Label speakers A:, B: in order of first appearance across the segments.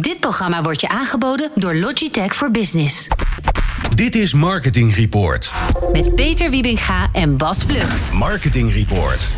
A: Dit programma wordt je aangeboden door Logitech voor Business.
B: Dit is Marketing Report.
A: Met Peter Wiebinga en Bas Vlucht.
B: Marketing Report.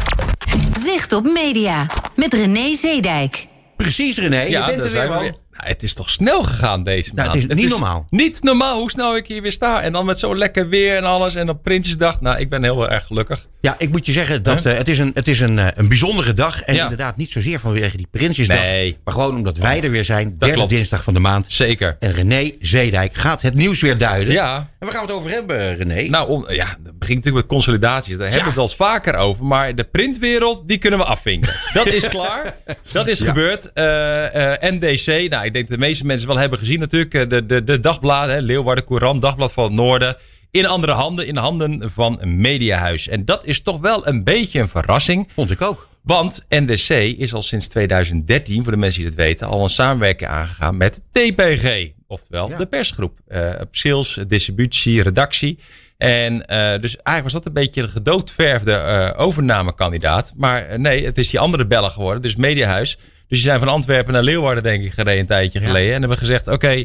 A: Zicht op media. Met René Zeedijk.
C: Precies, René. je bent
D: daar
C: er weer,
D: zijn we
C: man.
D: Nou, het is toch snel gegaan deze
C: Nou,
D: maand.
C: het is niet normaal.
D: Niet normaal hoe snel ik hier weer sta. En dan met zo lekker weer en alles. En op Prinsjesdag. Nou, ik ben heel erg gelukkig.
C: Ja, ik moet je zeggen dat
D: Huh?
C: eh, het is, een, het is een, eh, een bijzondere dag. En
D: Ja.
C: inderdaad niet zozeer vanwege die Prinsjesdag.
D: Nee.
C: Maar gewoon omdat wij er weer zijn. Derde
D: klopt.
C: dinsdag van de maand.
D: Zeker.
C: En René Zeedijk gaat het nieuws weer duiden.
D: Ja.
C: En waar gaan we het over hebben, René?
D: Nou, om, ja, het begint natuurlijk met consolidaties. Daar hebben we het wel eens vaker over. Maar de printwereld, die kunnen we afvinken. Dat is klaar. Dat is gebeurd. Eh, eh, NDC, nou, ik denk dat de meeste mensen wel hebben gezien natuurlijk. Eh, De, de, de dagbladen, Leeuwarden Courant, Dagblad van het Noorden. In andere handen, in de handen van een mediahuis. En dat is toch wel een beetje een verrassing.
C: Vond ik ook.
D: Want NDC is al sinds 2013, voor de mensen die het weten, al een samenwerking aangegaan met TPG. Oftewel
C: Ja.
D: de persgroep. Eh, op sales, distributie, redactie. En eh, dus eigenlijk was dat een beetje een gedoodverfde overnamekandidaat. Maar nee, het is die andere bellen geworden. Dus Mediahuis. Dus die zijn van Antwerpen naar Leeuwarden, denk ik, gereden een tijdje
C: Ja.
D: geleden. En hebben gezegd, oké,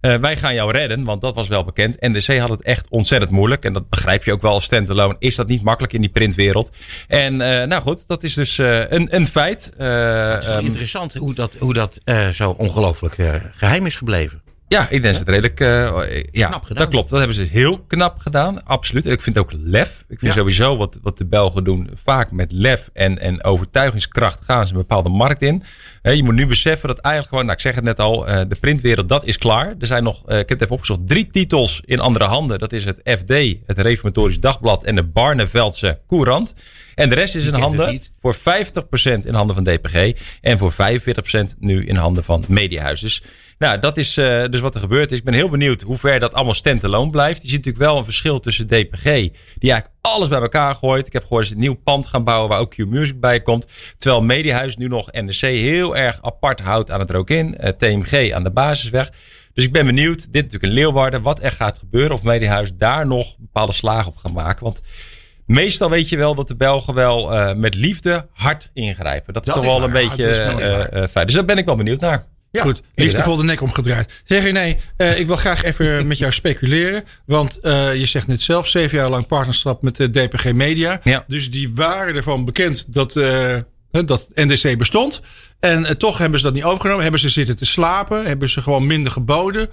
D: eh, wij gaan jou redden, want dat was wel bekend. NDC had het echt ontzettend moeilijk. En dat begrijp je ook wel als standalone. Is dat niet makkelijk in die printwereld? En eh, nou goed, dat is dus eh, een, een feit.
C: Het is
D: ehm,
C: interessant hoe dat, hoe dat zo ongelooflijk eh, geheim is gebleven.
D: Ja, ik denk dat het redelijk. eh, ja,
C: Knap
D: dat klopt. Dat hebben ze heel knap gedaan. Absoluut. Ik vind ook lef. Ik vind
C: Ja.
D: sowieso wat, wat de Belgen doen. Vaak met lef en, en overtuigingskracht gaan ze een bepaalde markt in. Je moet nu beseffen dat eigenlijk gewoon, nou ik zeg het net al, eh, de printwereld dat is klaar. Er zijn nog, ik heb het even opgezocht, drie titels in andere handen. Dat is het FD, het Reformatorisch Dagblad en de Barneveldse Courant. En de rest is in handen voor 50% in handen van DPG. En voor 45% nu in handen van Mediahuis. Dus nou, dat is eh, dus wat er gebeurd is. Ik ben heel benieuwd hoe ver dat allemaal standalone blijft. Je ziet natuurlijk wel een verschil tussen DPG, die eigenlijk alles bij elkaar gooit. Ik heb gehoord dat ze een nieuw pand gaan bouwen waar ook Q-Music bij komt. Terwijl Mediahuis nu nog NDC heel erg apart houdt aan het rook in. eh, TMG aan de basisweg. Dus ik ben benieuwd, dit natuurlijk in Leeuwarden, wat er gaat gebeuren. Of Mediahuis daar nog bepaalde slagen op gaan maken. Want meestal weet je wel dat de Belgen wel eh, met liefde hard ingrijpen. Dat is
C: Dat
D: toch
C: is
D: wel een beetje eh, eh, fijn. Dus daar ben ik wel benieuwd naar.
C: Ja,
E: Goed, liefdevol de nek omgedraaid. Zeg René, eh, ik wil graag even met jou speculeren. Want eh, je zegt net zelf, zeven jaar lang partnerschap met de DPG Media.
D: Ja.
E: Dus die waren ervan bekend dat, eh, hè, dat NDC bestond. En toch hebben ze dat niet overgenomen. Hebben ze zitten te slapen? Hebben ze gewoon minder geboden?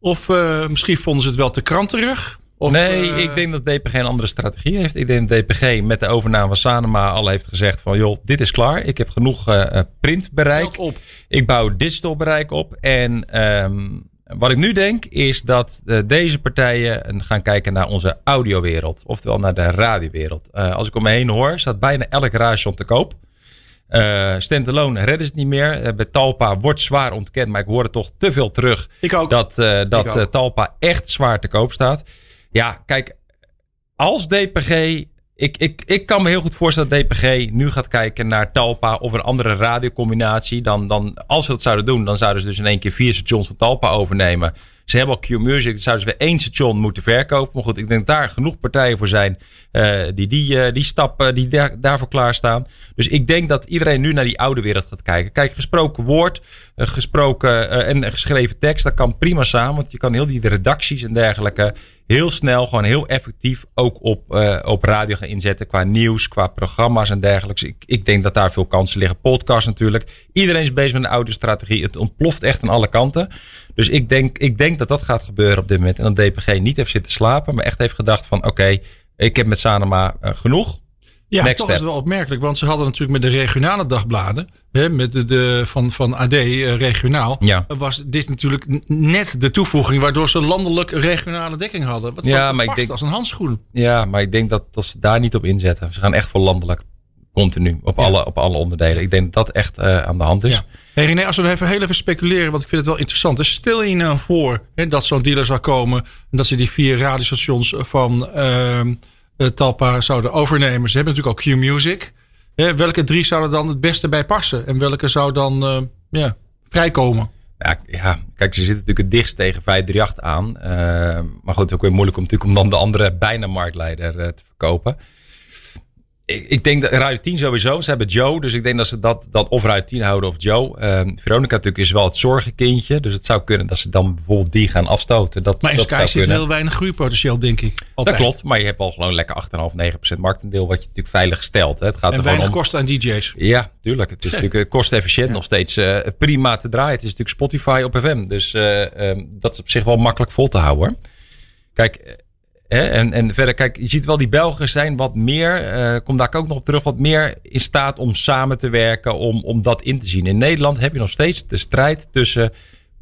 E: Of eh, misschien vonden ze het wel te kranterig? Of,
D: nee,
E: eh,
D: ik denk dat DPG een andere strategie heeft. Ik denk dat DPG met de overname van Sanema al heeft gezegd van... joh, dit is klaar. Ik heb genoeg eh, eh, printbereik.
E: op.
D: Ik bouw digital bereik op. En ehm, wat ik nu denk is dat deze partijen gaan kijken naar onze audiowereld. Oftewel naar de radiowereld. Als ik om me heen hoor, staat bijna elk radiostation te koop. Eh standalone redden ze het niet meer. Bij Talpa wordt zwaar ontkend, maar ik hoor het toch te veel terug
E: Ik ook.
D: dat, dat Talpa echt zwaar te koop staat. Ja, kijk, als DPG. Ik, ik, ik kan me heel goed voorstellen dat DPG nu gaat kijken naar Talpa of een andere radiocombinatie. Dan, dan, als ze dat zouden doen, dan zouden ze dus in één keer vier stations van Talpa overnemen. Ze hebben al Q-Music, dan zouden ze weer één station moeten verkopen. Maar goed, ik denk dat daar genoeg partijen voor zijn eh, die, die, eh, die stappen, die daar, daarvoor klaarstaan. Dus ik denk dat iedereen nu naar die oude wereld gaat kijken. Kijk, gesproken woord, eh, gesproken en geschreven tekst, dat kan prima samen. Want je kan heel die redacties en dergelijke heel snel, gewoon heel effectief ook op, eh, op radio gaan inzetten. Qua nieuws, qua programma's en dergelijks. Ik, ik denk dat daar veel kansen liggen. Podcast natuurlijk. Iedereen is bezig met een oude strategie. Het ontploft echt aan alle kanten. Dus ik denk, ik denk dat dat gaat gebeuren op dit moment. En dat DPG niet heeft zitten slapen, maar echt heeft gedacht van oké, ik heb met Sanema eh, genoeg.
E: Ja,
D: Next
E: toch
D: step.
E: is het wel opmerkelijk. Want ze hadden natuurlijk met de regionale dagbladen. Hè, met de, de, van, van AD eh, regionaal.
D: Ja.
E: Was dit natuurlijk net de toevoeging. Waardoor ze landelijk regionale dekking hadden. Wat
D: Ja, maar ik denk-
E: als een handschoen.
D: Ja, maar ik denk dat, dat ze daar niet op inzetten. Ze gaan echt voor landelijk. Continu. Op,
E: Ja.
D: alle, op alle onderdelen. Ik denk dat dat echt eh, aan de hand is.
E: Ja. Hey René, als we even heel even speculeren. Want ik vind het wel interessant. Dus stel je nou voor hè, dat zo'n dealer zou komen. En dat ze die vier radiostations van ehm, eh, Talpa zouden overnemen. Ze hebben natuurlijk al Q-Music. Welke drie zouden dan het beste bij passen? En welke zou dan eh, ja, vrijkomen?
D: Ja, ja, kijk, ze zitten natuurlijk het dichtst tegen 538 aan. Eh, maar goed, het is ook weer moeilijk om, natuurlijk, om dan de andere bijna marktleider eh, te verkopen. Ik, ik denk dat Radio 10 sowieso. Ze hebben Joe, dus ik denk dat ze dat, dat of Radio 10 houden of Joe. Ehm, Veronica natuurlijk is wel het zorgenkindje. Dus het zou kunnen dat ze dan bijvoorbeeld die gaan afstoten. Dat,
E: Maar in
D: dat
E: Sky zit heel weinig groeipotentieel, denk ik.
D: Dat
E: Altijd.
D: klopt, maar je hebt al gewoon lekker 8,5, 9% marktendeel. Wat je natuurlijk veilig stelt. Hè. Het gaat
E: En
D: er
E: weinig
D: om.
E: kosten aan DJ's.
D: Ja, tuurlijk. Het is natuurlijk eh, kostefficiënt nog steeds eh, prima te draaien. Het is natuurlijk Spotify op FM. Dus eh, ehm, dat is op zich wel makkelijk vol te houden. hoor. Kijk, en, en verder, kijk, je ziet wel die Belgen zijn wat meer, eh kom daar ook nog op terug, wat meer in staat om samen te werken, om, om dat in te zien. In Nederland heb je nog steeds de strijd tussen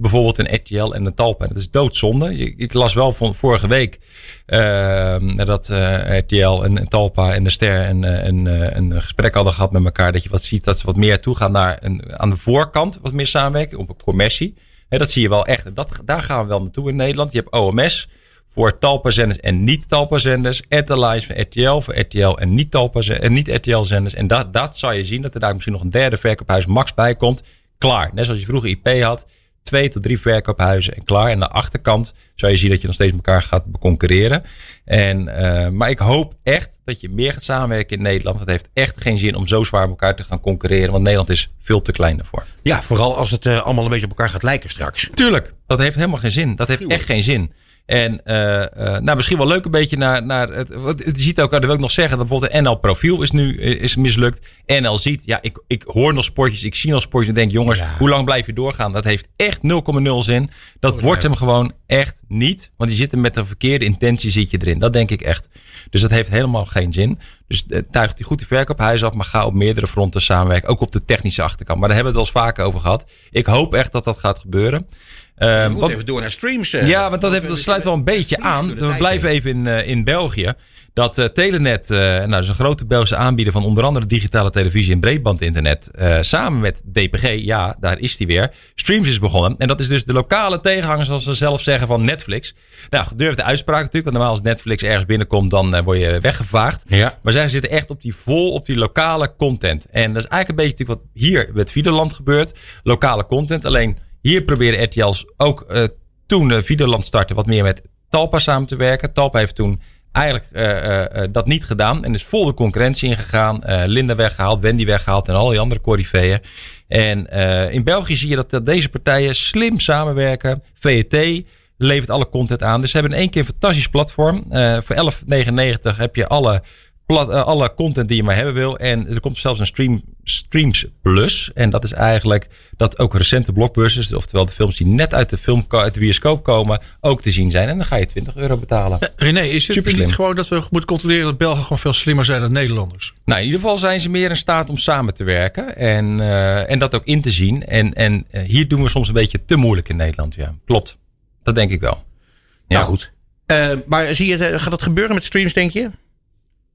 D: bijvoorbeeld een RTL en een Talpa. Dat is doodzonde. Ik las wel van vorige week ehm, dat eh, RTL en, Talpa en de Ster een, een, eh, een gesprek hadden gehad met elkaar. Dat je wat ziet dat ze wat meer toegaan naar een, aan de voorkant wat meer samenwerking op commercie. Hè, dat zie je wel echt. Dat, daar gaan we wel naartoe in Nederland. Je hebt OMS voor Talpa-zenders en niet-Talpa-zenders. Etherlines voor RTL, voor RTL en niet-RTL-zenders. En dat, dat zou je zien, dat er daar misschien nog een derde verkoophuis max bij komt. Klaar. Net zoals je vroeger IP had. Twee tot drie verkoophuizen en klaar. En aan de achterkant zou je zien dat je nog steeds elkaar gaat concurreren. En, eh, maar ik hoop echt dat je meer gaat samenwerken in Nederland. Want het heeft echt geen zin om zo zwaar met elkaar te gaan concurreren. Want Nederland is veel te klein daarvoor.
C: Ja, vooral als het eh, allemaal een beetje op elkaar gaat lijken straks.
D: Tuurlijk, dat heeft helemaal geen zin. Dat heeft echt geen zin. En eh, eh, nou, misschien wel leuk een beetje naar, naar het. Wat, je ziet ook, dat wil ik nog zeggen, dat bijvoorbeeld de NL profiel is nu eh, is mislukt. NL ziet, ja, ik, ik hoor nog sportjes, ik zie nog sportjes en denk, jongens, hoe lang blijf je doorgaan? Dat heeft echt 0,0 zin. Dat wordt hem gewoon echt niet. Want die zitten met een verkeerde intentie zit je erin. Dat denk ik echt. Dus dat heeft helemaal geen zin. Dus eh, tuigt die goed de verkoophuis af, maar ga op meerdere fronten samenwerken. Ook op de technische achterkant. Maar daar hebben we het wel eens vaker over gehad. Ik hoop echt dat dat gaat gebeuren.
C: We
D: Eh,
C: moeten
D: wat-
C: even door naar streams. eh.
D: ja, want dat, heeft, dat sluit wel een beetje aan. We blijven even in, eh, in België. Dat eh, Telenet, eh, nou, dat is een grote Belgische aanbieder van onder andere digitale televisie en breedbandinternet. eh, samen met DPG, ja, daar is die weer. Streams is begonnen. En dat is dus de lokale tegenhanger, zoals ze zelf zeggen, van Netflix. Nou, gedurfde uitspraak natuurlijk. Want normaal als Netflix ergens binnenkomt, dan word je weggevaagd.
C: Ja.
D: Maar zij zitten echt op die vol op die lokale content. En dat is eigenlijk een beetje natuurlijk wat hier met Videoland gebeurt. Lokale content. Alleen hier proberen RTL's ook toen uh, Videoland startte wat meer met Talpa samen te werken. Talpa heeft toen eigenlijk eh, eh, eh, dat niet gedaan. En is vol de concurrentie ingegaan. Linda weggehaald, Wendy weggehaald en al die andere corifeeën. En in België zie je dat, dat deze partijen slim samenwerken. VET levert alle content aan. Dus ze hebben in één keer een fantastisch platform. Voor 11,99 heb je alle, plat, eh, alle content die je maar hebben wil. En er komt zelfs een stream, Streams Plus. En dat is eigenlijk dat ook recente blockbusters, oftewel de films die net uit de, film, uit de bioscoop komen, ook te zien zijn. En dan ga je 20 euro betalen.
E: René, is het
D: Superslim.
E: niet gewoon dat we moeten controleren dat Belgen gewoon veel slimmer zijn dan Nederlanders?
D: Nou, in ieder geval zijn ze meer in staat om samen te werken. En, eh, en dat ook in te zien. En, en eh, hier doen we soms een beetje te moeilijk in Nederland. Ja, klopt. Dat denk ik wel. Ja.
C: Nou goed. Eh, maar zie je, gaat dat gebeuren met streams, denk je?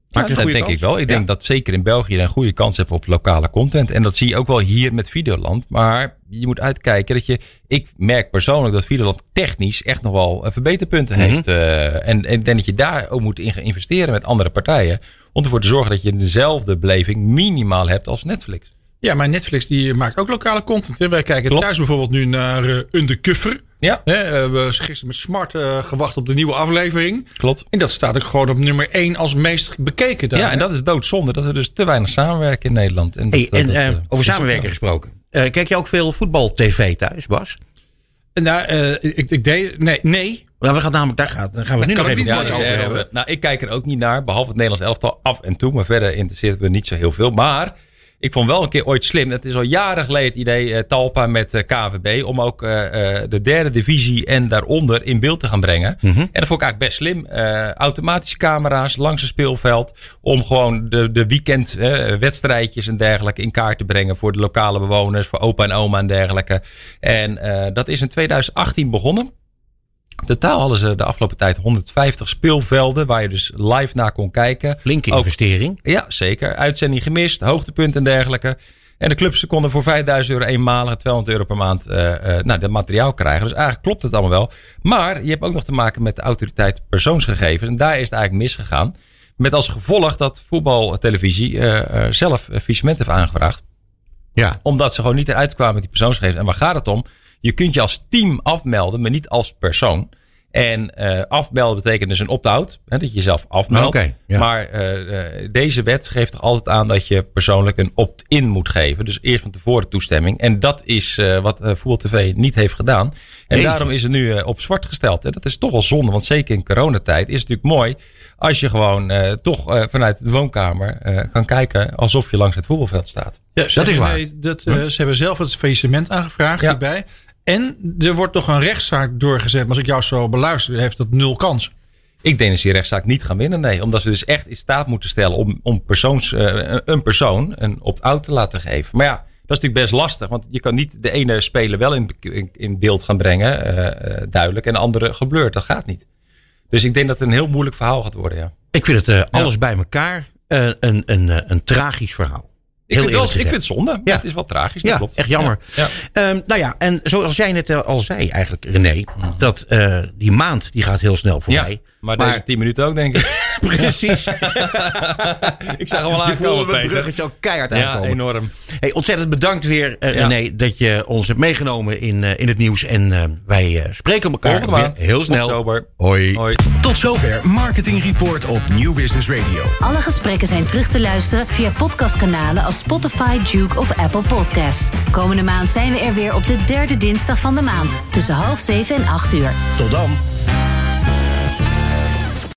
D: Ja, dat denk
C: kans?
D: ik wel. Ik
C: Ja.
D: denk dat zeker in België je een goede kans hebt op lokale content. En dat zie je ook wel hier met Videoland. Maar je moet uitkijken dat je... Ik merk persoonlijk dat Videoland technisch echt nog wel eh, verbeterpunten
C: Mhm.
D: heeft. Eh, en, en ik denk dat je daar ook moet in gaan investeren met andere partijen. Om ervoor te zorgen dat je dezelfde beleving minimaal hebt als Netflix.
E: Ja, maar Netflix die maakt ook lokale content. Hè? Wij kijken
D: Klopt.
E: thuis bijvoorbeeld nu naar eh Undercover.
D: Ja,
E: Hè? eh, we hebben gisteren met Smart eh, gewacht op de nieuwe aflevering.
D: klopt.
E: En dat staat ook gewoon op nummer 1 als meest bekeken. Daar,
D: Ja, en dat is doodzonde. Dat er dus te weinig samenwerken in Nederland. En, dat-
C: Hey,
D: dat-
C: en
D: dat,
C: eh, over samenwerken gesproken. Eh, kijk je ook veel voetbal-tv thuis, Bas?
E: Nou, eh, ik, ik deed. Nee, nee.
C: Nou, we gaan namelijk, daar gaan, daar gaan we het nu nog even kort
D: Ja,
C: over hebben.
D: nou, ik kijk er ook niet naar, behalve het Nederlands elftal af en toe. Maar verder interesseert het me niet zo heel veel. Maar ik vond wel een keer ooit slim. Het is al jaren geleden het idee eh, Talpa met eh, KVB. Om ook eh, de derde divisie en daaronder in beeld te gaan brengen.
C: Mhm.
D: En dat vond ik eigenlijk best slim. Automatische camera's langs het speelveld. Om gewoon de, de weekend eh, wedstrijdjes en dergelijke in kaart te brengen. Voor de lokale bewoners, voor opa en oma en dergelijke. En dat is in 2018 begonnen. Totaal hadden ze de afgelopen tijd 150 speelvelden waar je dus live naar kon kijken.
C: Flinke
D: Ook-
C: investering.
D: Ja, zeker. Uitzending gemist, hoogtepunt en dergelijke. En de clubs konden voor 5000 euro eenmalig, 200 euro per maand eh, eh, nou, dat materiaal krijgen. Dus eigenlijk klopt het allemaal wel. Maar je hebt ook nog te maken met de autoriteit persoonsgegevens. En daar is het eigenlijk misgegaan. Met als gevolg dat voetbaltelevisie eh, zelf faillissement heeft aangevraagd
C: Ja.
D: omdat ze gewoon niet eruit kwamen met die persoonsgegevens. En waar gaat het om? Je kunt je als team afmelden, maar niet als persoon. En eh afmelden betekent dus een opt-out. Hè, dat je jezelf afmeldt.
C: Ja.
D: Maar eh, eh, deze wet geeft er altijd aan dat je persoonlijk een opt-in moet geven. Dus eerst van tevoren toestemming. En dat is eh, wat eh Voetbal TV niet heeft gedaan. En daarom is het nu eh, op zwart gesteld. En dat is toch wel zonde. Want zeker in coronatijd is het natuurlijk mooi als je gewoon eh, toch eh, vanuit de woonkamer eh, kan kijken alsof je langs het voetbalveld staat.
E: Ja,
C: Dat is waar.
E: nee, dat, eh, Ze hebben zelf het faillissement aangevraagd
D: Ja.
E: hierbij. En er wordt nog een rechtszaak doorgezet. Maar als ik jou zo beluister, heeft dat nul kans.
D: Ik denk dat ze die rechtszaak niet gaan winnen. Nee, omdat ze dus echt in staat moeten stellen om, om persoons, eh, een persoon een opt-out te laten geven. Maar ja, dat is natuurlijk best lastig. Want je kan niet de ene speler wel in, in, in beeld gaan brengen, eh, eh, duidelijk. En de andere geblurred. Dat gaat niet. Dus ik denk dat het een heel moeilijk verhaal gaat worden. Ja.
C: Ik vind het eh, alles bij elkaar eh, een, een, een tragisch verhaal.
D: Ik, vind wel, ik vind het zonde.
C: Ja.
D: Het is wel tragisch. Dat
C: Ja,
D: klopt.
C: echt jammer.
D: Ja. Ja.
C: Ehm, nou ja, en zoals jij net eh, al zei eigenlijk, René, dat eh, die maand die gaat heel snel voorbij.
D: Ja, maar deze tien minuten ook, denk ik.
C: Precies.
D: ik zag hem
C: voelden
D: aankomen,
C: we
D: Peter.
C: bruggetje ook keihard
D: Ja,
C: aankomen.
D: enorm.
C: Hey, ontzettend bedankt weer, eh,
D: Ja.
C: René, dat je ons hebt meegenomen in, eh, in het nieuws. En eh, wij eh, spreken elkaar weer heel snel.
D: Oktober.
C: Hoi.
D: Hoi.
B: Tot zover Marketing Report op New Business Radio.
A: Alle gesprekken zijn terug te luisteren via podcastkanalen als Spotify, Duke of Apple Podcasts. Komende maand zijn we er weer op de derde dinsdag van de maand. Tussen half zeven en acht uur.
B: Tot dan.